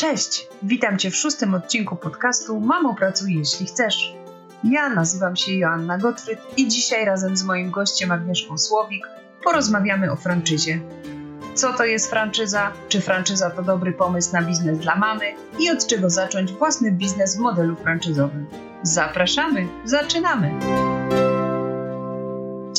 Cześć! Witam Cię w szóstym odcinku podcastu Mamo Pracuj Jeśli Chcesz. Ja nazywam się Joanna Gottfried i dzisiaj razem z moim gościem Agnieszką Słowik porozmawiamy o franczyzie. Co to jest franczyza? Czy franczyza to dobry pomysł na biznes dla mamy? I od czego zacząć własny biznes w modelu franczyzowym? Zapraszamy! Zaczynamy!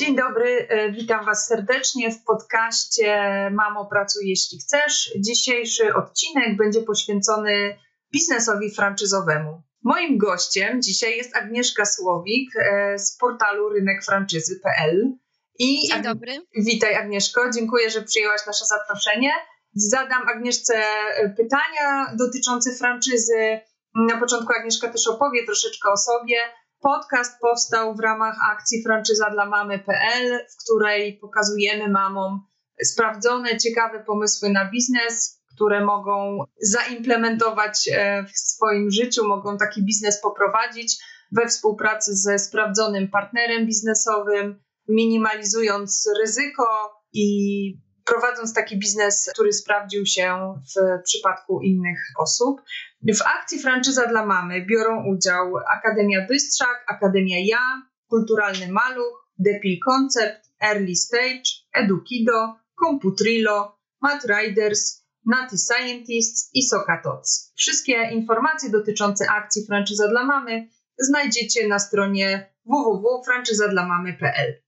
Dzień dobry, e, witam Was serdecznie w podcaście Mamo Pracuj Jeśli Chcesz. Dzisiejszy odcinek będzie poświęcony biznesowi franczyzowemu. Moim gościem dzisiaj jest Agnieszka Słowik e, z portalu rynekfranczyzy.pl. I Dzień dobry. Witaj Agnieszko, dziękuję, że przyjęłaś nasze zaproszenie. Zadam Agnieszce e, pytania dotyczące franczyzy. Na początku Agnieszka też opowie troszeczkę o sobie Podcast powstał w ramach akcji Franczyza dla Mamy.pl, w której pokazujemy mamom sprawdzone, ciekawe pomysły na biznes, które mogą zaimplementować e, w swoim życiu, mogą taki biznes poprowadzić we współpracy ze sprawdzonym partnerem biznesowym, minimalizując ryzyko i prowadząc taki biznes, który sprawdził się w przypadku innych osób. W akcji Franczyza dla Mamy biorą udział Akademia Bystrzak, Akademia Ja, Kulturalny Maluch, Depil Concept, Early Stage, Edukido, Computrillo, Mat Riders, Nati Scientists i Sokatoc. Wszystkie informacje dotyczące akcji Franczyza dla Mamy znajdziecie na stronie www.franczyzadlamamy.pl.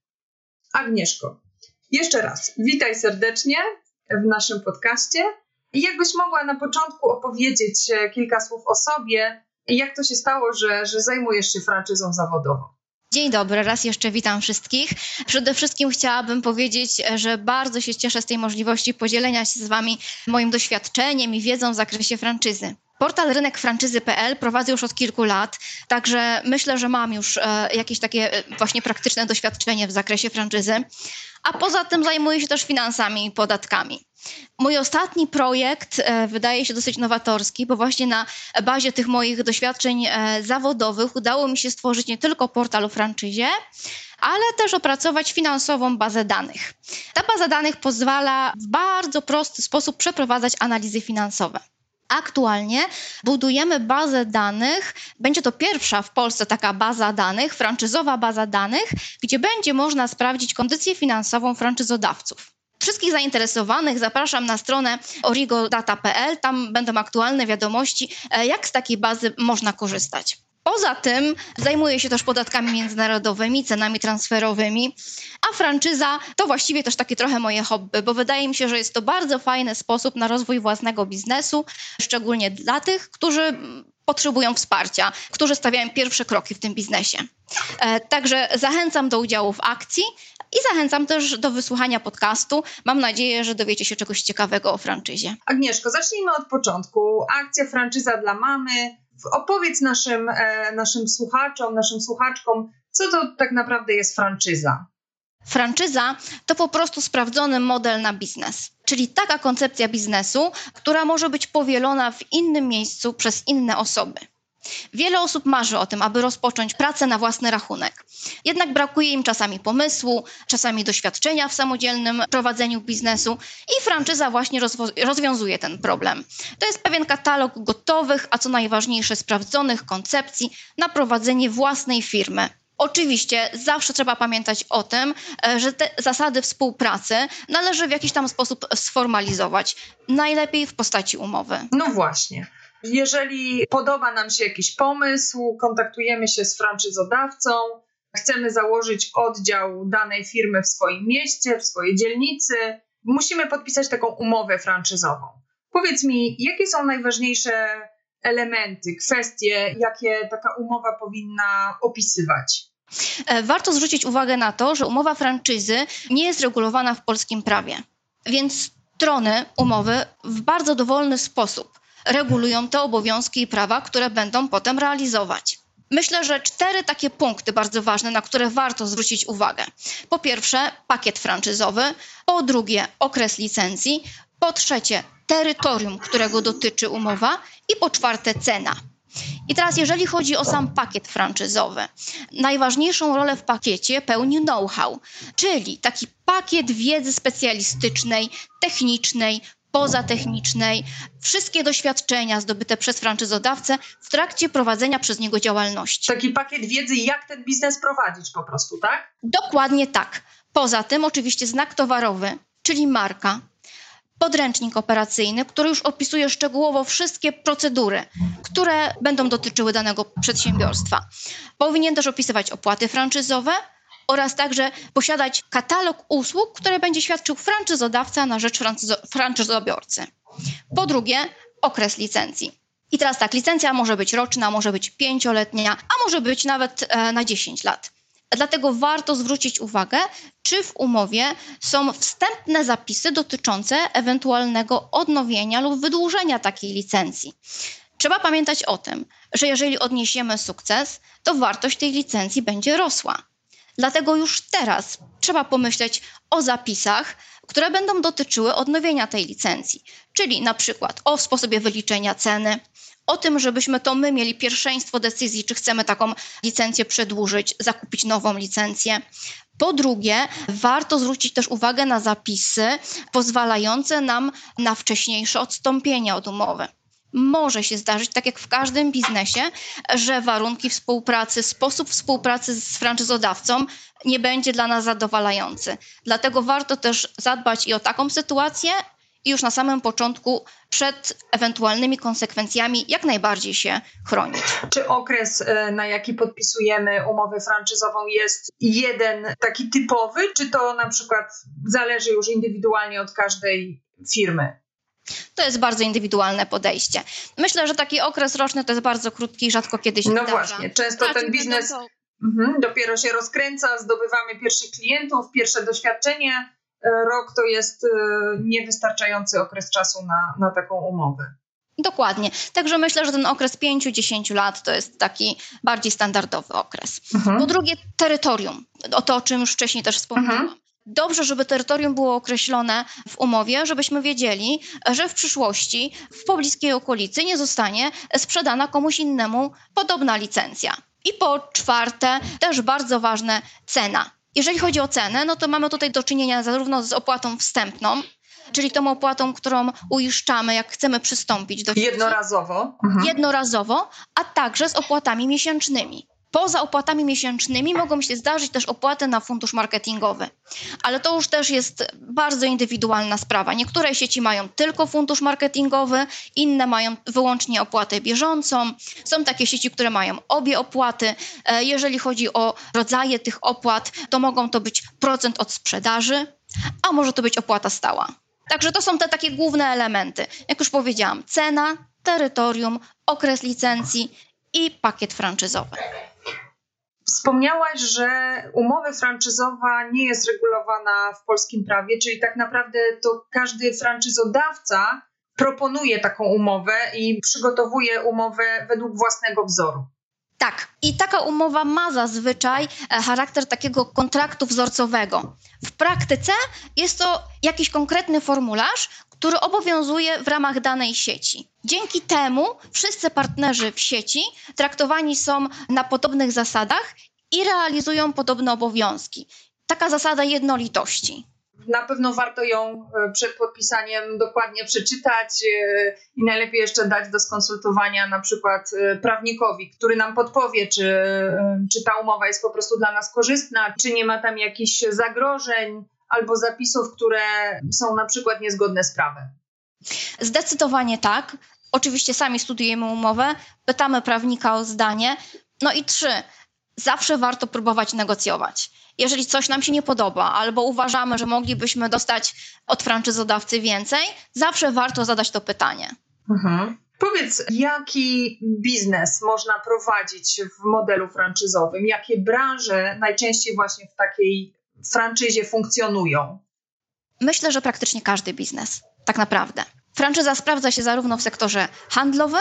Agnieszko, jeszcze raz, witaj serdecznie w naszym podcaście. I jakbyś mogła na początku opowiedzieć e, kilka słów o sobie, jak to się stało, że, że zajmujesz się franczyzą zawodową? Dzień dobry, raz jeszcze witam wszystkich. Przede wszystkim chciałabym powiedzieć, że bardzo się cieszę z tej możliwości podzielenia się z Wami moim doświadczeniem i wiedzą w zakresie franczyzy. Portal rynekfranczyzy.pl prowadzę już od kilku lat, także myślę, że mam już e, jakieś takie e, właśnie praktyczne doświadczenie w zakresie franczyzy. A poza tym zajmuję się też finansami i podatkami. Mój ostatni projekt e, wydaje się dosyć nowatorski, bo właśnie na bazie tych moich doświadczeń zawodowych udało mi się stworzyć nie tylko portal o franczyzie, ale też opracować finansową bazę danych. Ta baza danych pozwala w bardzo prosty sposób przeprowadzać analizy finansowe. Aktualnie budujemy bazę danych. Będzie to pierwsza w Polsce taka baza danych, franczyzowa baza danych, gdzie będzie można sprawdzić kondycję finansową franczyzodawców. Wszystkich zainteresowanych zapraszam na stronę origodata.pl. Tam będą aktualne wiadomości, e, jak z takiej bazy można korzystać. Poza tym zajmuję się też podatkami międzynarodowymi, cenami transferowymi, a franczyza to właściwie też takie trochę moje hobby, bo wydaje mi się, że jest to bardzo fajny sposób na rozwój własnego biznesu, szczególnie dla tych, którzy potrzebują wsparcia, którzy stawiają pierwsze kroki w tym biznesie. E, także zachęcam do udziału w akcji i zachęcam też do wysłuchania podcastu. Mam nadzieję, że dowiecie się czegoś ciekawego o franczyzie. Agnieszko, zacznijmy od początku. Akcja Franczyza dla Mamy opowiedz naszym, e, naszym słuchaczom, naszym słuchaczkom, co to tak naprawdę jest franczyza. Franczyza to po prostu sprawdzony model na biznes, czyli taka koncepcja biznesu, która może być powielona w innym miejscu przez inne osoby. Wiele osób marzy o tym, aby rozpocząć pracę na własny rachunek. Jednak brakuje im czasami pomysłu, czasami doświadczenia w samodzielnym prowadzeniu biznesu i franczyza właśnie rozwiązuje ten problem. To jest pewien katalog gotowych, a co najważniejsze sprawdzonych koncepcji na prowadzenie własnej firmy. Oczywiście zawsze trzeba pamiętać o tym, e, że te zasady współpracy należy w jakiś tam sposób sformalizować, najlepiej w postaci umowy. No właśnie. Jeżeli podoba nam się jakiś pomysł, kontaktujemy się z franczyzodawcą, chcemy założyć oddział danej firmy w swoim mieście, w swojej dzielnicy, musimy podpisać taką umowę franczyzową. Powiedz mi, jakie są najważniejsze elementy, kwestie, jakie taka umowa powinna opisywać? E, warto zwrócić uwagę na to, że umowa franczyzy nie jest regulowana w polskim prawie, więc strony umowy w bardzo dowolny sposób regulują te obowiązki i prawa, które będą potem realizować. Myślę, że cztery takie punkty bardzo ważne, na które warto zwrócić uwagę. Po pierwsze, pakiet franczyzowy, po drugie, okres licencji, po trzecie, terytorium, którego dotyczy umowa i po czwarte, cena. I teraz, jeżeli chodzi o sam pakiet franczyzowy, najważniejszą rolę w pakiecie pełni know-how, czyli taki pakiet wiedzy specjalistycznej, technicznej, pozatechnicznej, wszystkie doświadczenia zdobyte przez franczyzodawcę w trakcie prowadzenia przez niego działalności. Taki pakiet wiedzy, jak ten biznes prowadzić po prostu, tak? Dokładnie tak. Poza tym oczywiście znak towarowy, czyli marka, podręcznik operacyjny, który już opisuje szczegółowo wszystkie procedury, które będą dotyczyły danego przedsiębiorstwa. Powinien też opisywać opłaty franczyzowe oraz także posiadać katalog usług, które będzie świadczył franczyzodawca na rzecz franczyzo franczyzobiorcy. Po drugie, okres licencji. I teraz tak, licencja może być roczna, może być pięcioletnia, a może być nawet e, na 10 lat. Dlatego warto zwrócić uwagę, czy w umowie są wstępne zapisy dotyczące ewentualnego odnowienia lub wydłużenia takiej licencji. Trzeba pamiętać o tym, że jeżeli odniesiemy sukces, to wartość tej licencji będzie rosła. Dlatego już teraz trzeba pomyśleć o zapisach, które będą dotyczyły odnowienia tej licencji, czyli na przykład o sposobie wyliczenia ceny, o tym, żebyśmy to my mieli pierwszeństwo decyzji, czy chcemy taką licencję przedłużyć, zakupić nową licencję. Po drugie, warto zwrócić też uwagę na zapisy pozwalające nam na wcześniejsze odstąpienie od umowy. Może się zdarzyć, tak jak w każdym biznesie, że warunki współpracy, sposób współpracy z franczyzodawcą nie będzie dla nas zadowalający. Dlatego warto też zadbać i o taką sytuację, i już na samym początku przed ewentualnymi konsekwencjami jak najbardziej się chronić. Czy okres, e, na jaki podpisujemy umowę franczyzową jest jeden taki typowy, czy to na przykład zależy już indywidualnie od każdej firmy? To jest bardzo indywidualne podejście. Myślę, że taki okres roczny to jest bardzo krótki i rzadko kiedy się No zdarza. właśnie, często ten biznes mhm, dopiero się rozkręca, zdobywamy pierwszych klientów, pierwsze doświadczenie, E, rok to jest e, niewystarczający okres czasu na, na taką umowę. Dokładnie. Także myślę, że ten okres 5-10 lat to jest taki bardziej standardowy okres. Mhm. Po drugie, terytorium. O to, o czym już wcześniej też wspomniałam. Mhm. Dobrze, żeby terytorium było określone w umowie, żebyśmy wiedzieli, że w przyszłości w pobliskiej okolicy nie zostanie sprzedana komuś innemu podobna licencja. I po czwarte, też bardzo ważne, cena. Jeżeli chodzi o cenę, no to mamy tutaj do czynienia zarówno z opłatą wstępną, czyli tą opłatą, którą uiszczamy, jak chcemy przystąpić do Jednorazowo. Mhm. Jednorazowo, a także z opłatami miesięcznymi. Poza opłatami miesięcznymi mogą się zdarzyć też opłaty na fundusz marketingowy. Ale to już też jest bardzo indywidualna sprawa. Niektóre sieci mają tylko fundusz marketingowy, inne mają wyłącznie opłatę bieżącą. Są takie sieci, które mają obie opłaty. E, jeżeli chodzi o rodzaje tych opłat, to mogą to być procent od sprzedaży, a może to być opłata stała. Także to są te takie główne elementy. Jak już powiedziałam, cena, terytorium, okres licencji i pakiet franczyzowy. Wspomniałaś, że umowa franczyzowa nie jest regulowana w polskim prawie, czyli tak naprawdę to każdy franczyzodawca proponuje taką umowę i przygotowuje umowę według własnego wzoru. Tak, i taka umowa ma zazwyczaj e, charakter takiego kontraktu wzorcowego. W praktyce jest to jakiś konkretny formularz, który obowiązuje w ramach danej sieci. Dzięki temu wszyscy partnerzy w sieci traktowani są na podobnych zasadach i realizują podobne obowiązki. Taka zasada jednolitości. Na pewno warto ją e, przed podpisaniem dokładnie przeczytać e, i najlepiej jeszcze dać do skonsultowania na przykład e, prawnikowi, który nam podpowie, czy, czy ta umowa jest po prostu dla nas korzystna, czy nie ma tam jakichś zagrożeń albo zapisów, które są na przykład niezgodne z prawem. Zdecydowanie tak. Oczywiście sami studujemy umowę, pytamy prawnika o zdanie. No i trzy, zawsze warto próbować negocjować. Jeżeli coś nam się nie podoba, albo uważamy, że moglibyśmy dostać od franczyzodawcy więcej, zawsze warto zadać to pytanie. Mhm. Powiedz, jaki biznes można prowadzić w modelu franczyzowym? Jakie branże najczęściej właśnie w takiej franczyzie funkcjonują? Myślę, że praktycznie każdy biznes, tak naprawdę. Franczyza sprawdza się zarówno w sektorze handlowym,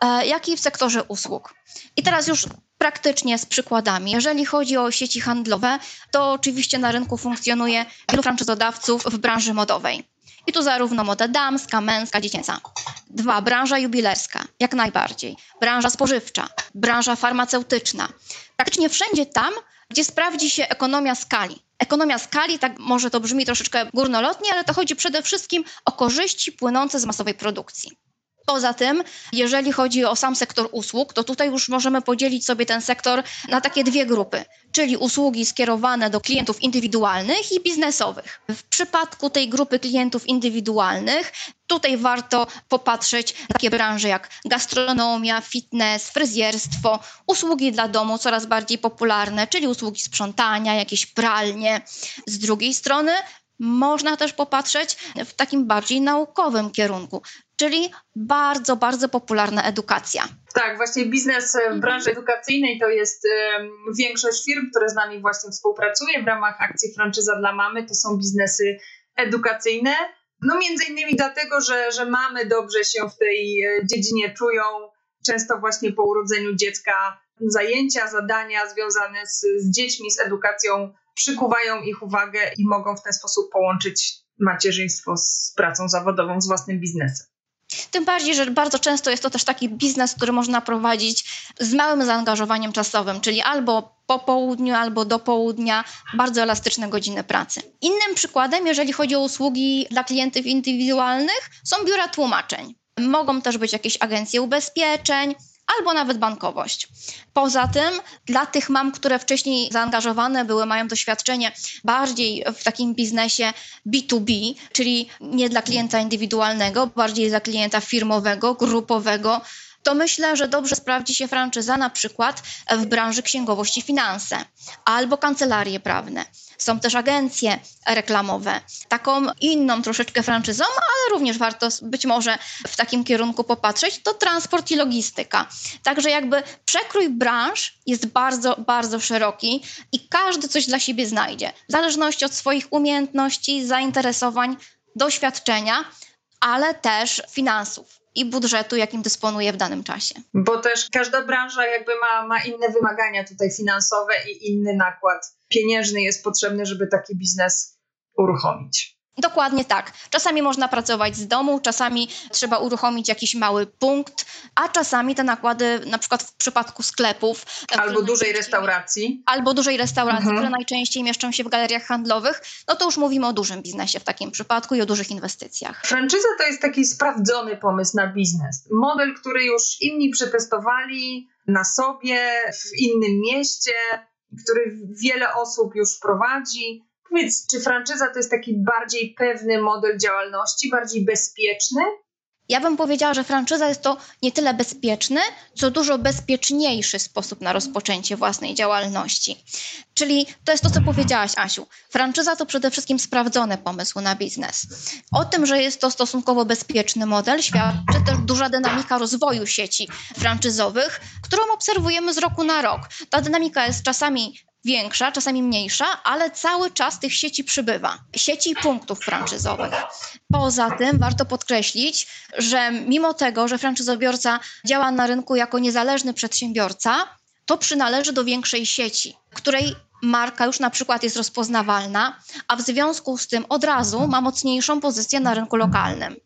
e, jak i w sektorze usług. I teraz już praktycznie z przykładami. Jeżeli chodzi o sieci handlowe, to oczywiście na rynku funkcjonuje wielu franczyzodawców w branży modowej. I tu zarówno moda damska, męska, dziecięca. Dwa, branża jubilerska, jak najbardziej. Branża spożywcza, branża farmaceutyczna. Praktycznie wszędzie tam gdzie sprawdzi się ekonomia skali. Ekonomia skali, tak może to brzmi troszeczkę górnolotnie, ale to chodzi przede wszystkim o korzyści płynące z masowej produkcji. Poza tym, jeżeli chodzi o sam sektor usług, to tutaj już możemy podzielić sobie ten sektor na takie dwie grupy, czyli usługi skierowane do klientów indywidualnych i biznesowych. W przypadku tej grupy klientów indywidualnych, tutaj warto popatrzeć na takie branże jak gastronomia, fitness, fryzjerstwo, usługi dla domu coraz bardziej popularne, czyli usługi sprzątania, jakieś pralnie. Z drugiej strony można też popatrzeć w takim bardziej naukowym kierunku, czyli bardzo, bardzo popularna edukacja. Tak, właśnie biznes w branży edukacyjnej to jest um, większość firm, które z nami właśnie współpracuje w ramach akcji Franczyza dla Mamy, to są biznesy edukacyjne. No między innymi dlatego, że, że mamy dobrze się w tej e, dziedzinie czują. Często właśnie po urodzeniu dziecka zajęcia, zadania związane z, z dziećmi, z edukacją przykuwają ich uwagę i mogą w ten sposób połączyć macierzyństwo z pracą zawodową, z własnym biznesem. Tym bardziej, że bardzo często jest to też taki biznes, który można prowadzić z małym zaangażowaniem czasowym, czyli albo po południu, albo do południa, bardzo elastyczne godziny pracy. Innym przykładem, jeżeli chodzi o usługi dla klientów indywidualnych, są biura tłumaczeń. Mogą też być jakieś agencje ubezpieczeń, albo nawet bankowość. Poza tym, dla tych mam, które wcześniej zaangażowane były, mają doświadczenie bardziej w takim biznesie B2B, czyli nie dla klienta indywidualnego, bardziej dla klienta firmowego, grupowego, to myślę, że dobrze sprawdzi się franczyza na przykład w branży księgowości finanse albo kancelarie prawne. Są też agencje reklamowe. Taką inną troszeczkę franczyzą, ale również warto być może w takim kierunku popatrzeć, to transport i logistyka. Także jakby przekrój branż jest bardzo, bardzo szeroki i każdy coś dla siebie znajdzie. W zależności od swoich umiejętności, zainteresowań, doświadczenia, ale też finansów i budżetu, jakim dysponuje w danym czasie. Bo też każda branża jakby ma, ma inne wymagania tutaj finansowe i inny nakład pieniężny jest potrzebny, żeby taki biznes uruchomić. Dokładnie tak. Czasami można pracować z domu, czasami trzeba uruchomić jakiś mały punkt, a czasami te nakłady, na przykład w przypadku sklepów. Albo dużej restauracji. Albo dużej restauracji, mhm. które najczęściej mieszczą się w galeriach handlowych, no to już mówimy o dużym biznesie w takim przypadku i o dużych inwestycjach. Franczyza to jest taki sprawdzony pomysł na biznes. Model, który już inni przetestowali na sobie, w innym mieście, który wiele osób już prowadzi Powiedz, czy franczyza to jest taki bardziej pewny model działalności, bardziej bezpieczny? Ja bym powiedziała, że franczyza jest to nie tyle bezpieczny, co dużo bezpieczniejszy sposób na rozpoczęcie własnej działalności. Czyli to jest to, co powiedziałaś, Asiu. Franczyza to przede wszystkim sprawdzony pomysł na biznes. O tym, że jest to stosunkowo bezpieczny model, świadczy też duża dynamika rozwoju sieci franczyzowych, którą obserwujemy z roku na rok. Ta dynamika jest czasami większa, czasami mniejsza, ale cały czas tych sieci przybywa. Sieci i punktów franczyzowych. Poza tym warto podkreślić, że mimo tego, że franczyzobiorca działa na rynku jako niezależny przedsiębiorca, to przynależy do większej sieci, której marka już na przykład jest rozpoznawalna, a w związku z tym od razu ma mocniejszą pozycję na rynku lokalnym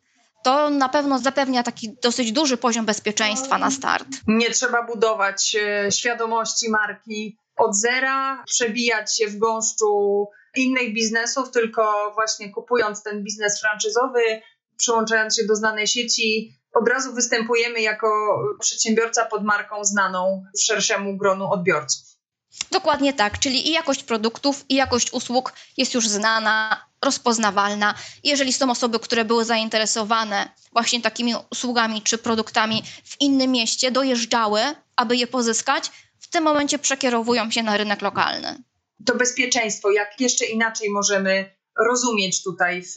to na pewno zapewnia taki dosyć duży poziom bezpieczeństwa na start. Nie trzeba budować e, świadomości marki od zera, przebijać się w gąszczu innych biznesów, tylko właśnie kupując ten biznes franczyzowy, przyłączając się do znanej sieci, od razu występujemy jako przedsiębiorca pod marką znaną szerszemu gronu odbiorców. Dokładnie tak, czyli i jakość produktów, i jakość usług jest już znana, rozpoznawalna. Jeżeli są osoby, które były zainteresowane właśnie takimi usługami czy produktami w innym mieście, dojeżdżały, aby je pozyskać, w tym momencie przekierowują się na rynek lokalny. To bezpieczeństwo, jak jeszcze inaczej możemy rozumieć tutaj w,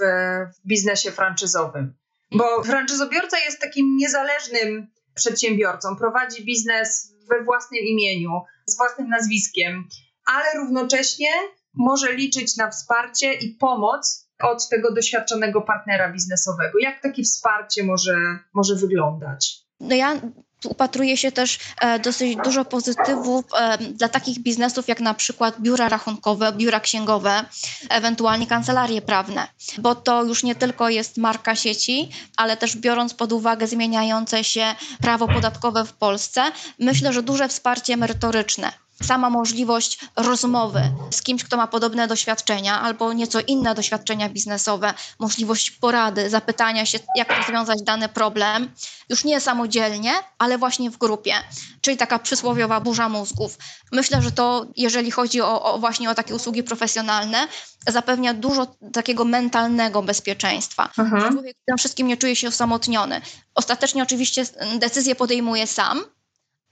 w biznesie franczyzowym? Bo franczyzobiorca jest takim niezależnym przedsiębiorcą, prowadzi biznes we własnym imieniu, z własnym nazwiskiem, ale równocześnie może liczyć na wsparcie i pomoc od tego doświadczonego partnera biznesowego. Jak takie wsparcie może, może wyglądać? No ja upatruje się też e, dosyć dużo pozytywów e, dla takich biznesów jak na przykład biura rachunkowe, biura księgowe, ewentualnie kancelarie prawne, bo to już nie tylko jest marka sieci, ale też biorąc pod uwagę zmieniające się prawo podatkowe w Polsce, myślę, że duże wsparcie merytoryczne sama możliwość rozmowy z kimś, kto ma podobne doświadczenia albo nieco inne doświadczenia biznesowe, możliwość porady, zapytania się, jak rozwiązać dany problem, już nie samodzielnie, ale właśnie w grupie, czyli taka przysłowiowa burza mózgów. Myślę, że to, jeżeli chodzi o, o właśnie o takie usługi profesjonalne, zapewnia dużo takiego mentalnego bezpieczeństwa. Mhm. Człowiek tym wszystkim nie czuje się osamotniony. Ostatecznie oczywiście decyzję podejmuje sam,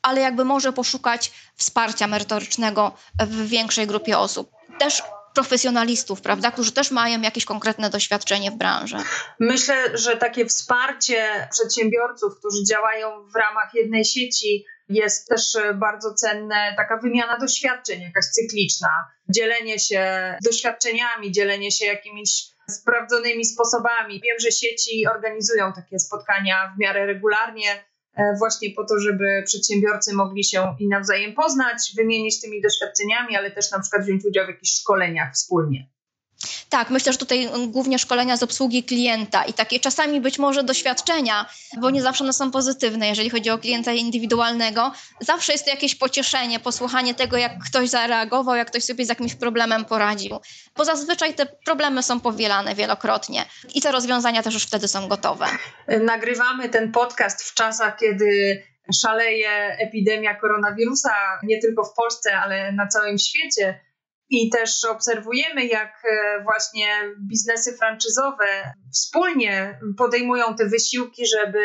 ale jakby może poszukać wsparcia merytorycznego w większej grupie osób. Też profesjonalistów, prawda, którzy też mają jakieś konkretne doświadczenie w branży. Myślę, że takie wsparcie przedsiębiorców, którzy działają w ramach jednej sieci, jest też bardzo cenne, taka wymiana doświadczeń, jakaś cykliczna, dzielenie się doświadczeniami, dzielenie się jakimiś sprawdzonymi sposobami. Wiem, że sieci organizują takie spotkania w miarę regularnie właśnie po to, żeby przedsiębiorcy mogli się i nawzajem poznać, wymienić tymi doświadczeniami, ale też na przykład wziąć udział w jakichś szkoleniach wspólnie. Tak, myślę, że tutaj głównie szkolenia z obsługi klienta i takie czasami być może doświadczenia, bo nie zawsze one są pozytywne, jeżeli chodzi o klienta indywidualnego. Zawsze jest to jakieś pocieszenie, posłuchanie tego, jak ktoś zareagował, jak ktoś sobie z jakimś problemem poradził. Bo zazwyczaj te problemy są powielane wielokrotnie i te rozwiązania też już wtedy są gotowe. Nagrywamy ten podcast w czasach, kiedy szaleje epidemia koronawirusa nie tylko w Polsce, ale na całym świecie. I też obserwujemy, jak e, właśnie biznesy franczyzowe wspólnie podejmują te wysiłki, żeby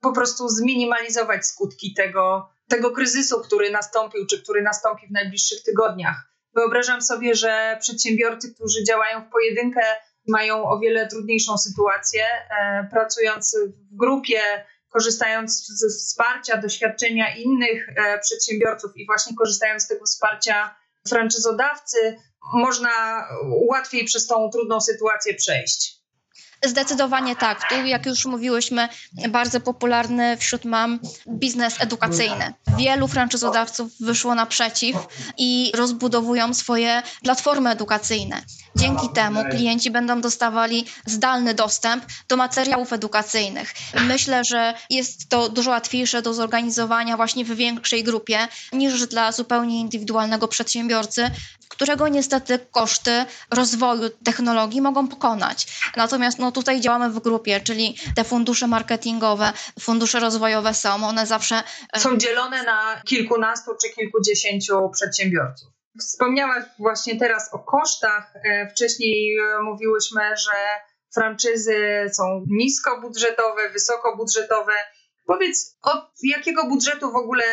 po prostu zminimalizować skutki tego, tego kryzysu, który nastąpił, czy który nastąpi w najbliższych tygodniach. Wyobrażam sobie, że przedsiębiorcy, którzy działają w pojedynkę, mają o wiele trudniejszą sytuację, e, pracując w grupie, korzystając ze wsparcia, doświadczenia innych e, przedsiębiorców i właśnie korzystając z tego wsparcia franczyzodawcy można łatwiej przez tą trudną sytuację przejść. Zdecydowanie tak. Tu, jak już mówiłyśmy, bardzo popularny wśród mam biznes edukacyjny. Wielu franczyzodawców wyszło naprzeciw i rozbudowują swoje platformy edukacyjne. Dzięki temu klienci będą dostawali zdalny dostęp do materiałów edukacyjnych. Myślę, że jest to dużo łatwiejsze do zorganizowania właśnie w większej grupie niż dla zupełnie indywidualnego przedsiębiorcy, którego niestety koszty rozwoju technologii mogą pokonać. Natomiast no, tutaj działamy w grupie, czyli te fundusze marketingowe, fundusze rozwojowe są, one zawsze. E, są dzielone na kilkunastu czy kilkudziesięciu przedsiębiorców. Wspomniałaś właśnie teraz o kosztach. E, wcześniej e, mówiłyśmy, że franczyzy są niskobudżetowe, wysokobudżetowe. Powiedz, od jakiego budżetu w ogóle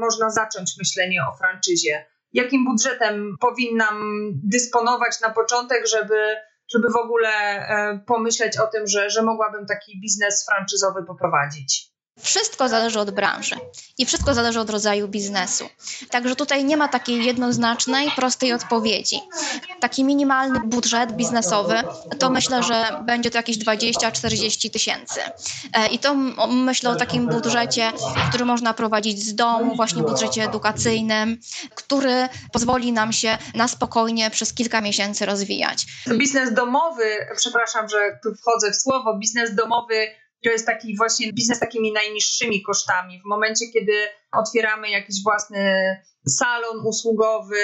można zacząć myślenie o franczyzie? Jakim budżetem powinnam dysponować na początek, żeby żeby w ogóle e, pomyśleć o tym, że, że mogłabym taki biznes franczyzowy poprowadzić. Wszystko zależy od branży i wszystko zależy od rodzaju biznesu. Także tutaj nie ma takiej jednoznacznej, prostej odpowiedzi. Taki minimalny budżet biznesowy to myślę, że będzie to jakieś 20-40 tysięcy. E, I to myślę o takim budżecie, który można prowadzić z domu, właśnie budżecie edukacyjnym, który pozwoli nam się na spokojnie przez kilka miesięcy rozwijać. Biznes domowy, przepraszam, że tu wchodzę w słowo, biznes domowy to jest taki właśnie biznes takimi najniższymi kosztami. W momencie, kiedy otwieramy jakiś własny salon usługowy,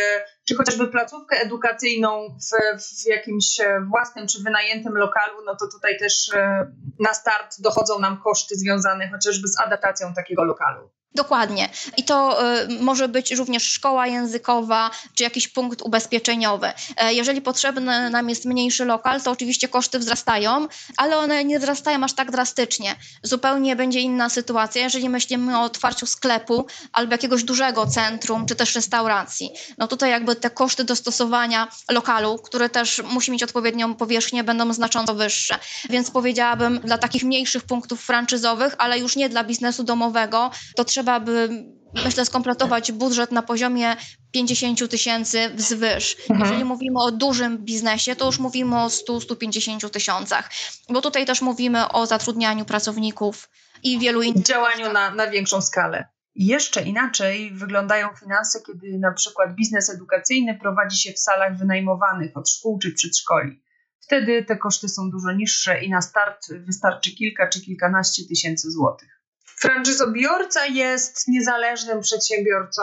czy chociażby placówkę edukacyjną w, w jakimś własnym czy wynajętym lokalu, no to tutaj też e, na start dochodzą nam koszty związane chociażby z adaptacją takiego lokalu. Dokładnie. I to y, może być również szkoła językowa, czy jakiś punkt ubezpieczeniowy. E, jeżeli potrzebny nam jest mniejszy lokal, to oczywiście koszty wzrastają, ale one nie wzrastają aż tak drastycznie. Zupełnie będzie inna sytuacja, jeżeli myślimy o otwarciu sklepu albo jakiegoś dużego centrum, czy też restauracji. No tutaj jakby te koszty dostosowania lokalu, które też musi mieć odpowiednią powierzchnię, będą znacząco wyższe. Więc powiedziałabym dla takich mniejszych punktów franczyzowych, ale już nie dla biznesu domowego, to trzeba trzeba by myślę, skompletować budżet na poziomie 50 tysięcy wzwyż. Mhm. Jeżeli mówimy o dużym biznesie, to już mówimy o 100-150 tysiącach, bo tutaj też mówimy o zatrudnianiu pracowników i wielu innych. Działaniu na, na większą skalę. Jeszcze inaczej wyglądają finanse, kiedy na przykład biznes edukacyjny prowadzi się w salach wynajmowanych od szkół czy przedszkoli. Wtedy te koszty są dużo niższe i na start wystarczy kilka czy kilkanaście tysięcy złotych. Franczyzobiorca jest niezależnym przedsiębiorcą,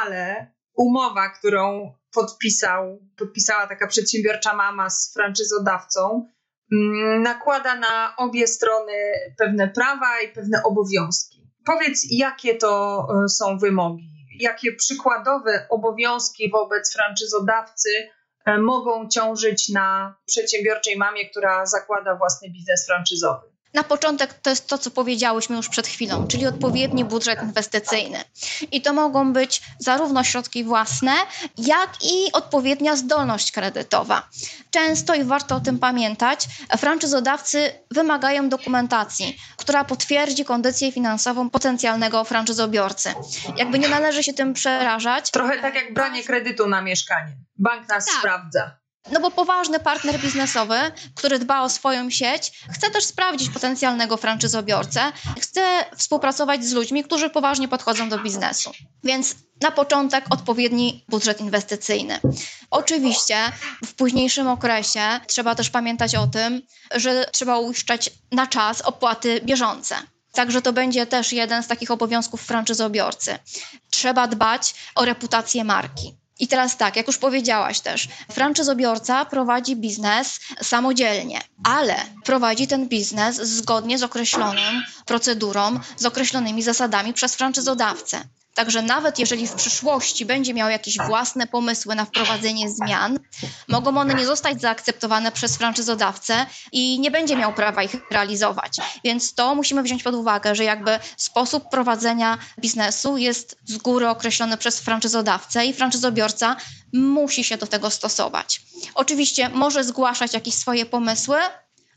ale umowa, którą podpisał, podpisała taka przedsiębiorcza mama z franczyzodawcą, mm, nakłada na obie strony pewne prawa i pewne obowiązki. Powiedz, jakie to e, są wymogi? Jakie przykładowe obowiązki wobec franczyzodawcy e, mogą ciążyć na przedsiębiorczej mamie, która zakłada własny biznes franczyzowy? Na początek to jest to, co powiedziałyśmy już przed chwilą, czyli odpowiedni budżet inwestycyjny. I to mogą być zarówno środki własne, jak i odpowiednia zdolność kredytowa. Często i warto o tym pamiętać, franczyzodawcy wymagają dokumentacji, która potwierdzi kondycję finansową potencjalnego franczyzobiorcy. Jakby nie należy się tym przerażać. Trochę tak jak branie kredytu na mieszkanie. Bank nas tak. sprawdza. No bo poważny partner biznesowy, który dba o swoją sieć, chce też sprawdzić potencjalnego franczyzobiorcę, chce współpracować z ludźmi, którzy poważnie podchodzą do biznesu. Więc na początek odpowiedni budżet inwestycyjny. Oczywiście w późniejszym okresie trzeba też pamiętać o tym, że trzeba uiszczać na czas opłaty bieżące. Także to będzie też jeden z takich obowiązków franczyzobiorcy. Trzeba dbać o reputację marki. I teraz tak, jak już powiedziałaś też, franczyzobiorca prowadzi biznes samodzielnie, ale prowadzi ten biznes zgodnie z określoną procedurą, z określonymi zasadami przez franczyzodawcę. Także nawet jeżeli w przyszłości będzie miał jakieś własne pomysły na wprowadzenie zmian, mogą one nie zostać zaakceptowane przez franczyzodawcę i nie będzie miał prawa ich realizować. Więc to musimy wziąć pod uwagę, że jakby sposób prowadzenia biznesu jest z góry określony przez franczyzodawcę i franczyzobiorca musi się do tego stosować. Oczywiście może zgłaszać jakieś swoje pomysły,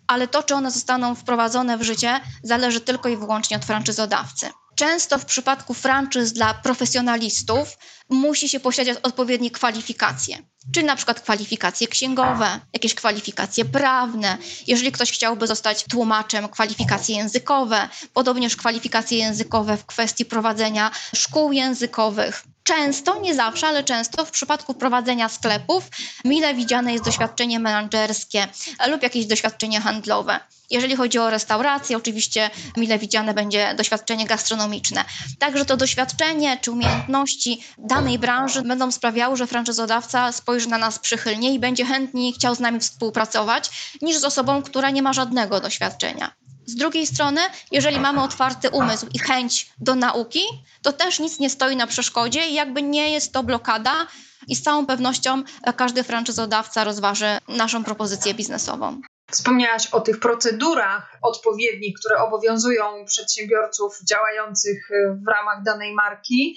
ale to, czy one zostaną wprowadzone w życie, zależy tylko i wyłącznie od franczyzodawcy. Często w przypadku franczyz dla profesjonalistów musi się posiadać odpowiednie kwalifikacje, czyli na przykład kwalifikacje księgowe, jakieś kwalifikacje prawne. Jeżeli ktoś chciałby zostać tłumaczem, kwalifikacje językowe, podobnież kwalifikacje językowe w kwestii prowadzenia szkół językowych. Często, nie zawsze, ale często w przypadku prowadzenia sklepów mile widziane jest doświadczenie menedżerskie lub jakieś doświadczenie handlowe. Jeżeli chodzi o restaurację, oczywiście mile widziane będzie doświadczenie gastronomiczne. Także to doświadczenie czy umiejętności danej branży będą sprawiały, że franczyzodawca spojrzy na nas przychylnie i będzie chętniej chciał z nami współpracować, niż z osobą, która nie ma żadnego doświadczenia. Z drugiej strony, jeżeli mamy otwarty umysł i chęć do nauki, to też nic nie stoi na przeszkodzie i jakby nie jest to blokada i z całą pewnością każdy franczyzodawca rozważy naszą propozycję biznesową. Wspomniałaś o tych procedurach odpowiednich, które obowiązują przedsiębiorców działających w ramach danej marki.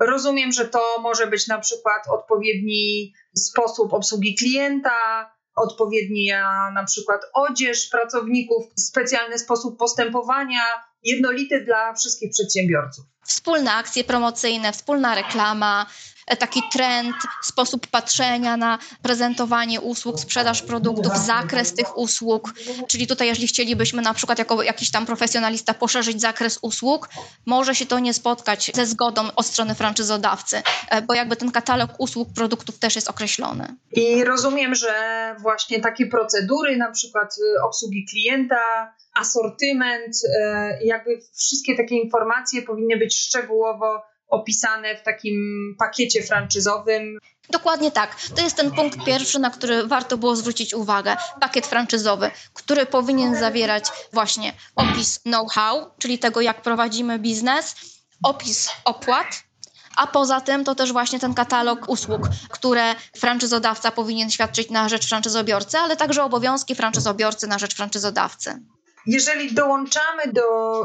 Rozumiem, że to może być na przykład odpowiedni sposób obsługi klienta, odpowiednia na przykład odzież pracowników, specjalny sposób postępowania, jednolity dla wszystkich przedsiębiorców. Wspólne akcje promocyjne, wspólna reklama, taki trend, sposób patrzenia na prezentowanie usług, sprzedaż produktów, zakres tych usług. Czyli tutaj, jeżeli chcielibyśmy na przykład jako jakiś tam profesjonalista poszerzyć zakres usług, może się to nie spotkać ze zgodą od strony franczyzodawcy, e, bo jakby ten katalog usług, produktów też jest określony. I rozumiem, że właśnie takie procedury, na przykład y, obsługi klienta, asortyment, y, jakby wszystkie takie informacje powinny być szczegółowo opisane w takim pakiecie franczyzowym. Dokładnie tak. To jest ten punkt pierwszy, na który warto było zwrócić uwagę. Pakiet franczyzowy, który powinien zawierać właśnie opis know-how, czyli tego, jak prowadzimy biznes, opis opłat, a poza tym to też właśnie ten katalog usług, które franczyzodawca powinien świadczyć na rzecz franczyzobiorcy, ale także obowiązki franczyzobiorcy na rzecz franczyzodawcy. Jeżeli dołączamy do,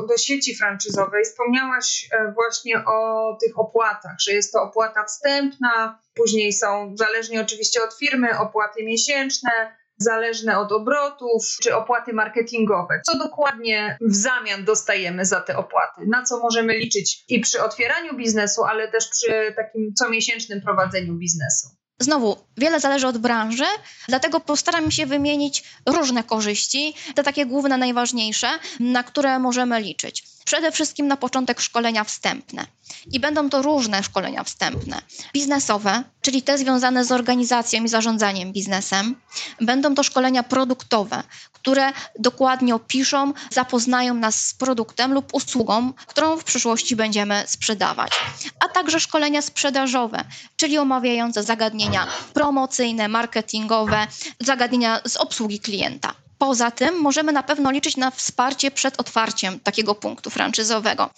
do sieci franczyzowej, wspomniałaś e, właśnie o tych opłatach, że jest to opłata wstępna, później są, zależnie oczywiście od firmy, opłaty miesięczne, zależne od obrotów, czy opłaty marketingowe. Co dokładnie w zamian dostajemy za te opłaty? Na co możemy liczyć i przy otwieraniu biznesu, ale też przy takim comiesięcznym prowadzeniu biznesu? Znowu, wiele zależy od branży, dlatego postaram się wymienić różne korzyści, te takie główne, najważniejsze, na które możemy liczyć. Przede wszystkim na początek szkolenia wstępne. I będą to różne szkolenia wstępne. Biznesowe, czyli te związane z organizacją i zarządzaniem biznesem. Będą to szkolenia produktowe, które dokładnie opiszą, zapoznają nas z produktem lub usługą, którą w przyszłości będziemy sprzedawać. A także szkolenia sprzedażowe, czyli omawiające zagadnienia promocyjne, marketingowe, zagadnienia z obsługi klienta. Poza tym możemy na pewno liczyć na wsparcie przed otwarciem takiego punktu franczyzowego.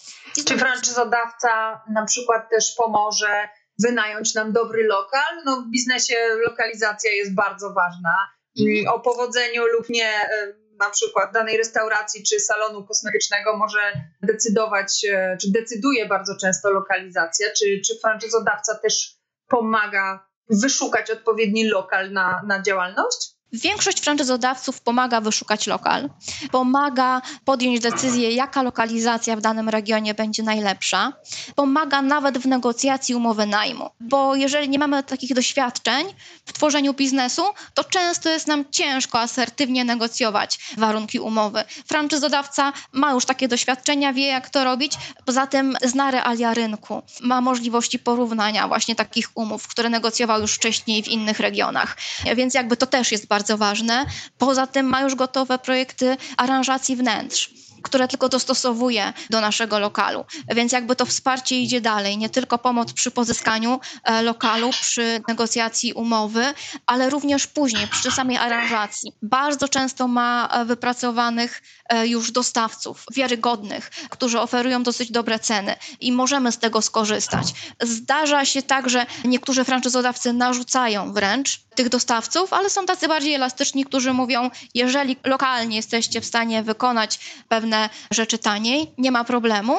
Czy franczyzodawca na przykład też pomoże wynająć nam dobry lokal? No w biznesie lokalizacja jest bardzo ważna. Mhm. O powodzeniu lub nie e, na przykład danej restauracji czy salonu kosmetycznego może decydować, e, czy decyduje bardzo często lokalizacja, czy, czy franczyzodawca też pomaga wyszukać odpowiedni lokal na, na działalność? Większość franczyzodawców pomaga wyszukać lokal, pomaga podjąć decyzję, jaka lokalizacja w danym regionie będzie najlepsza, pomaga nawet w negocjacji umowy najmu, bo jeżeli nie mamy takich doświadczeń w tworzeniu biznesu, to często jest nam ciężko asertywnie negocjować warunki umowy. Franczyzodawca ma już takie doświadczenia, wie jak to robić, poza tym zna realia rynku, ma możliwości porównania właśnie takich umów, które negocjował już wcześniej w innych regionach, więc jakby to też jest bardzo bardzo ważne. Poza tym ma już gotowe projekty aranżacji wnętrz które tylko dostosowuje do naszego lokalu. Więc jakby to wsparcie idzie dalej, nie tylko pomoc przy pozyskaniu e, lokalu, przy negocjacji umowy, ale również później, przy samej aranżacji. Bardzo często ma e, wypracowanych e, już dostawców, wiarygodnych, którzy oferują dosyć dobre ceny i możemy z tego skorzystać. Zdarza się tak, że niektórzy franczyzodawcy narzucają wręcz tych dostawców, ale są tacy bardziej elastyczni, którzy mówią, jeżeli lokalnie jesteście w stanie wykonać pewne rzeczy taniej, nie ma problemu,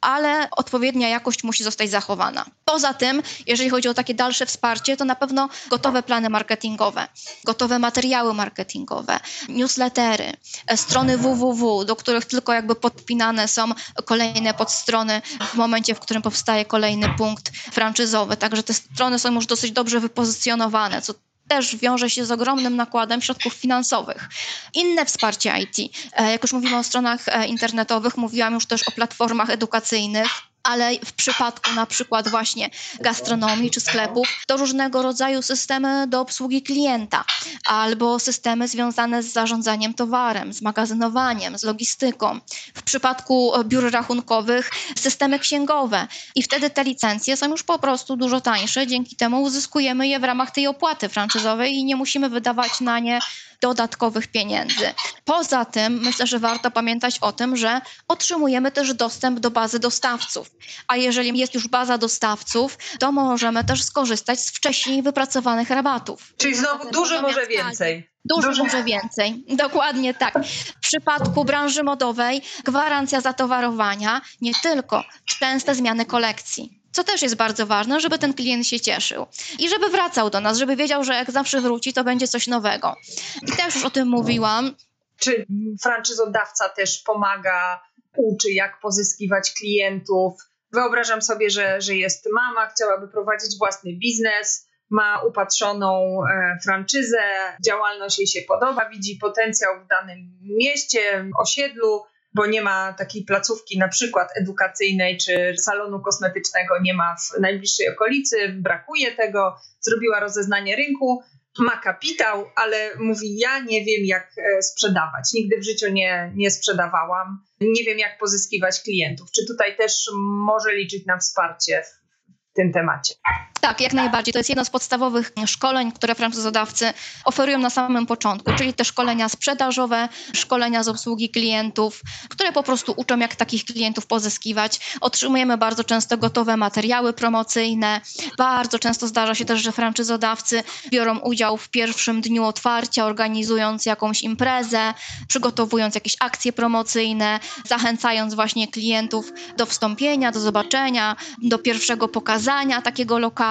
ale odpowiednia jakość musi zostać zachowana. Poza tym, jeżeli chodzi o takie dalsze wsparcie, to na pewno gotowe plany marketingowe, gotowe materiały marketingowe, newslettery, e, strony www, do których tylko jakby podpinane są kolejne podstrony w momencie, w którym powstaje kolejny punkt franczyzowy. Także te strony są już dosyć dobrze wypozycjonowane, co też wiąże się z ogromnym nakładem środków finansowych. Inne wsparcie IT, e, jak już mówimy o stronach e, internetowych, mówiłam już też o platformach edukacyjnych, ale w przypadku na przykład właśnie gastronomii czy sklepów to różnego rodzaju systemy do obsługi klienta albo systemy związane z zarządzaniem towarem, z magazynowaniem, z logistyką. W przypadku biur rachunkowych systemy księgowe i wtedy te licencje są już po prostu dużo tańsze, dzięki temu uzyskujemy je w ramach tej opłaty franczyzowej i nie musimy wydawać na nie dodatkowych pieniędzy. Poza tym myślę, że warto pamiętać o tym, że otrzymujemy też dostęp do bazy dostawców. A jeżeli jest już baza dostawców, to możemy też skorzystać z wcześniej wypracowanych rabatów. Czyli znowu dużo może więcej. Dużo, Dużo może więcej. Dokładnie tak. W przypadku branży modowej gwarancja zatowarowania, nie tylko częste zmiany kolekcji co też jest bardzo ważne, żeby ten klient się cieszył i żeby wracał do nas, żeby wiedział, że jak zawsze wróci, to będzie coś nowego. I też już o tym mówiłam. Czy franczyzodawca też pomaga, uczy, jak pozyskiwać klientów? Wyobrażam sobie, że, że jest mama, chciałaby prowadzić własny biznes, ma upatrzoną e, franczyzę, działalność jej się podoba, widzi potencjał w danym mieście, osiedlu, bo nie ma takiej placówki na przykład edukacyjnej czy salonu kosmetycznego nie ma w najbliższej okolicy, brakuje tego, zrobiła rozeznanie rynku, ma kapitał, ale mówi ja nie wiem jak e, sprzedawać, nigdy w życiu nie, nie sprzedawałam, nie wiem jak pozyskiwać klientów. Czy tutaj też może liczyć na wsparcie w tym temacie? Tak, jak najbardziej. To jest jedno z podstawowych szkoleń, które franczyzodawcy oferują na samym początku, czyli te szkolenia sprzedażowe, szkolenia z obsługi klientów, które po prostu uczą, jak takich klientów pozyskiwać. Otrzymujemy bardzo często gotowe materiały promocyjne. Bardzo często zdarza się też, że franczyzodawcy biorą udział w pierwszym dniu otwarcia, organizując jakąś imprezę, przygotowując jakieś akcje promocyjne, zachęcając właśnie klientów do wstąpienia, do zobaczenia, do pierwszego pokazania takiego lokalu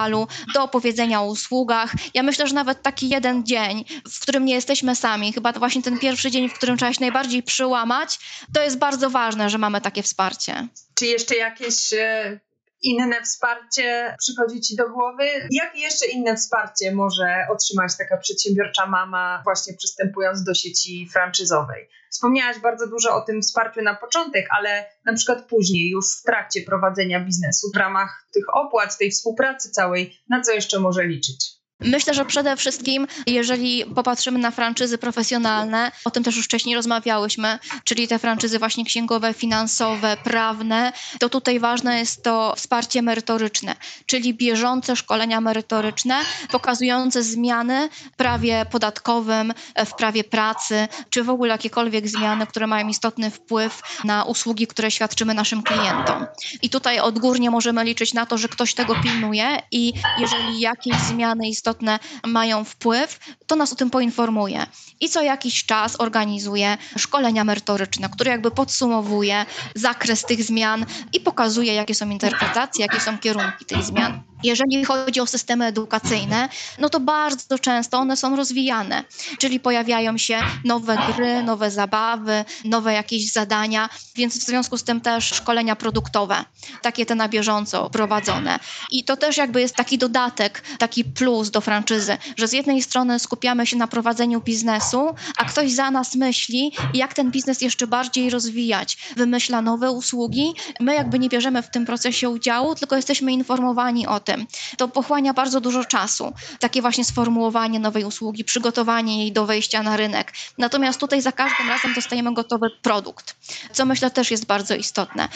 do opowiedzenia o usługach. Ja myślę, że nawet taki jeden dzień, w którym nie jesteśmy sami, chyba właśnie ten pierwszy dzień, w którym trzeba się najbardziej przyłamać, to jest bardzo ważne, że mamy takie wsparcie. Czy jeszcze jakieś e, inne wsparcie przychodzi Ci do głowy? Jakie jeszcze inne wsparcie może otrzymać taka przedsiębiorcza mama, właśnie przystępując do sieci franczyzowej? Wspomniałaś bardzo dużo o tym wsparciu na początek, ale na przykład później, już w trakcie prowadzenia biznesu, w ramach tych opłat, tej współpracy całej, na co jeszcze może liczyć? Myślę, że przede wszystkim, jeżeli popatrzymy na franczyzy profesjonalne, o tym też już wcześniej rozmawiałyśmy, czyli te franczyzy właśnie księgowe, finansowe, prawne, to tutaj ważne jest to wsparcie merytoryczne, czyli bieżące szkolenia merytoryczne pokazujące zmiany w prawie podatkowym, w prawie pracy, czy w ogóle jakiekolwiek zmiany, które mają istotny wpływ na usługi, które świadczymy naszym klientom. I tutaj odgórnie możemy liczyć na to, że ktoś tego pilnuje i jeżeli jakieś zmiany istotne istotne mają wpływ, to nas o tym poinformuje. I co jakiś czas organizuje szkolenia merytoryczne, które jakby podsumowuje zakres tych zmian i pokazuje, jakie są interpretacje, jakie są kierunki tych zmian. Jeżeli chodzi o systemy edukacyjne, no to bardzo często one są rozwijane, czyli pojawiają się nowe gry, nowe zabawy, nowe jakieś zadania, więc w związku z tym też szkolenia produktowe, takie te na bieżąco prowadzone. I to też jakby jest taki dodatek, taki plus do franczyzy, że z jednej strony skupiamy się na prowadzeniu biznesu, a ktoś za nas myśli, jak ten biznes jeszcze bardziej rozwijać, wymyśla nowe usługi. My jakby nie bierzemy w tym procesie udziału, tylko jesteśmy informowani o tym tym. To pochłania bardzo dużo czasu. Takie właśnie sformułowanie nowej usługi, przygotowanie jej do wejścia na rynek. Natomiast tutaj za każdym razem dostajemy gotowy produkt, co myślę też jest bardzo istotne.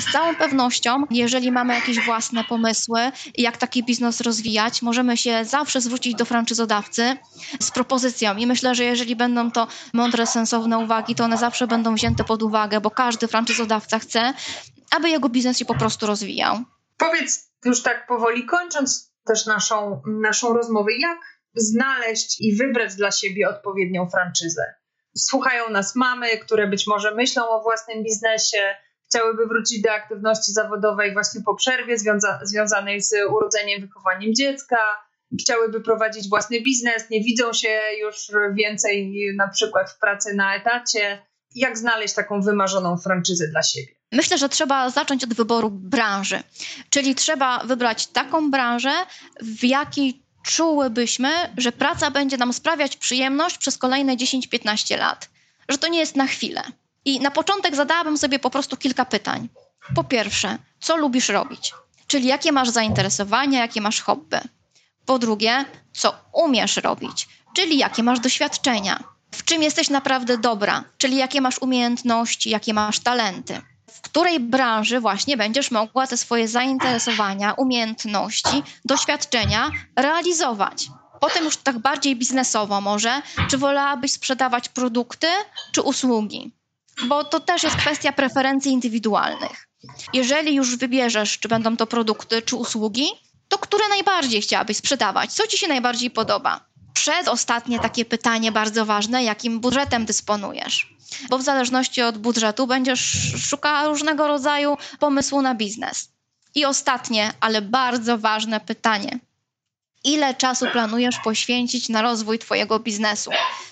Z całą pewnością, jeżeli mamy jakieś własne pomysły, jak taki biznes rozwijać, możemy się zawsze zwrócić do franczyzodawcy z propozycją. I myślę, że jeżeli będą to mądre, sensowne uwagi, to one zawsze będą wzięte pod uwagę, bo każdy franczyzodawca chce, aby jego biznes się po prostu rozwijał. Powiedz już tak powoli kończąc też naszą, naszą rozmowę, jak znaleźć i wybrać dla siebie odpowiednią franczyzę? Słuchają nas mamy, które być może myślą o własnym biznesie, chciałyby wrócić do aktywności zawodowej właśnie po przerwie związa związanej z urodzeniem, wychowaniem dziecka, chciałyby prowadzić własny biznes, nie widzą się już więcej na przykład w pracy na etacie. Jak znaleźć taką wymarzoną franczyzę dla siebie? Myślę, że trzeba zacząć od wyboru branży, czyli trzeba wybrać taką branżę, w jakiej czułybyśmy, że praca będzie nam sprawiać przyjemność przez kolejne 10-15 lat, że to nie jest na chwilę. I na początek zadałabym sobie po prostu kilka pytań. Po pierwsze, co lubisz robić? Czyli jakie masz zainteresowania, jakie masz hobby? Po drugie, co umiesz robić? Czyli jakie masz doświadczenia? W czym jesteś naprawdę dobra? Czyli jakie masz umiejętności, jakie masz talenty? W której branży właśnie będziesz mogła te swoje zainteresowania, umiejętności, doświadczenia realizować. Potem już tak bardziej biznesowo może, czy wolałabyś sprzedawać produkty czy usługi? Bo to też jest kwestia preferencji indywidualnych. Jeżeli już wybierzesz, czy będą to produkty czy usługi, to które najbardziej chciałabyś sprzedawać? Co ci się najbardziej podoba? Przedostatnie takie pytanie bardzo ważne, jakim budżetem dysponujesz? bo w zależności od budżetu będziesz szukała różnego rodzaju pomysłu na biznes. I ostatnie, ale bardzo ważne pytanie. Ile czasu planujesz poświęcić na rozwój Twojego biznesu?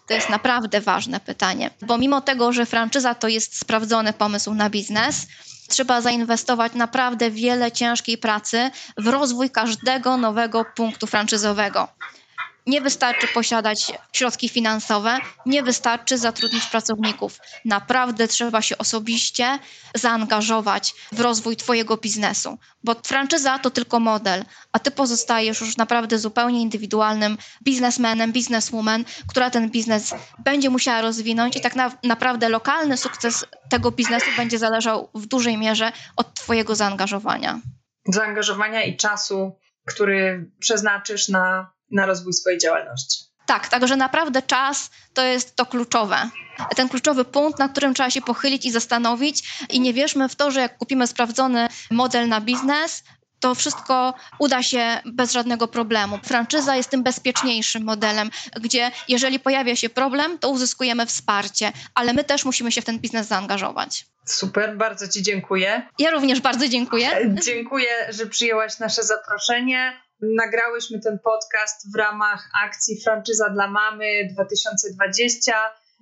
To jest naprawdę ważne pytanie, bo mimo tego, że franczyza to jest sprawdzony pomysł na biznes, trzeba zainwestować naprawdę wiele ciężkiej pracy w rozwój każdego nowego punktu franczyzowego. Nie wystarczy posiadać środki finansowe, nie wystarczy zatrudnić pracowników. Naprawdę trzeba się osobiście zaangażować w rozwój Twojego biznesu, bo franczyza to tylko model, a Ty pozostajesz już naprawdę zupełnie indywidualnym biznesmenem, bizneswoman, która ten biznes będzie musiała rozwinąć i tak na, naprawdę lokalny sukces tego biznesu będzie zależał w dużej mierze od Twojego zaangażowania. Zaangażowania i czasu, który przeznaczysz na na rozwój swojej działalności. Tak, także naprawdę czas to jest to kluczowe. Ten kluczowy punkt, na którym trzeba się pochylić i zastanowić, i nie wierzmy w to, że jak kupimy sprawdzony model na biznes, to wszystko uda się bez żadnego problemu. Franczyza jest tym bezpieczniejszym modelem, gdzie jeżeli pojawia się problem, to uzyskujemy wsparcie, ale my też musimy się w ten biznes zaangażować. Super, bardzo Ci dziękuję. Ja również bardzo dziękuję. Dziękuję, że przyjęłaś nasze zaproszenie. Nagrałyśmy ten podcast w ramach akcji Franczyza dla Mamy 2020.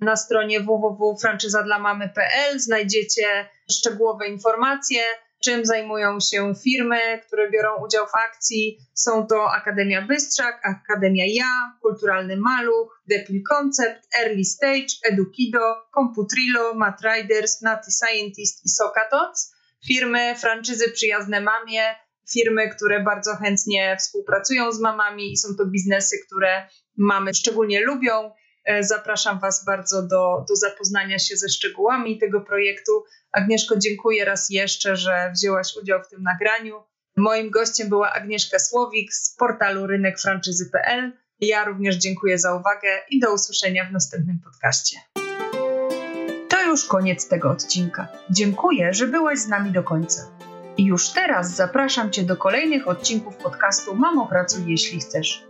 Na stronie www.franczyzadlamamy.pl znajdziecie szczegółowe informacje, czym zajmują się firmy, które biorą udział w akcji. Są to Akademia Bystrzak, Akademia Ja, Kulturalny Maluch, Depil Concept, Early Stage, Edukido, Computrilo, Matriders, Nati Scientist i Sokatoc. Firmy, franczyzy przyjazne mamie, firmy, które bardzo chętnie współpracują z mamami i są to biznesy, które mamy szczególnie lubią. E, zapraszam Was bardzo do, do zapoznania się ze szczegółami tego projektu. Agnieszko, dziękuję raz jeszcze, że wzięłaś udział w tym nagraniu. Moim gościem była Agnieszka Słowik z portalu rynekfranczyzy.pl. Ja również dziękuję za uwagę i do usłyszenia w następnym podcaście. To już koniec tego odcinka. Dziękuję, że byłaś z nami do końca. I już teraz zapraszam Cię do kolejnych odcinków podcastu Mamo Pracuj, jeśli chcesz.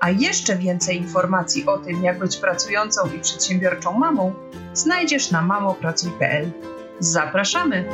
A jeszcze więcej informacji o tym, jak być pracującą i przedsiębiorczą mamą, znajdziesz na mamopracuj.pl. Zapraszamy!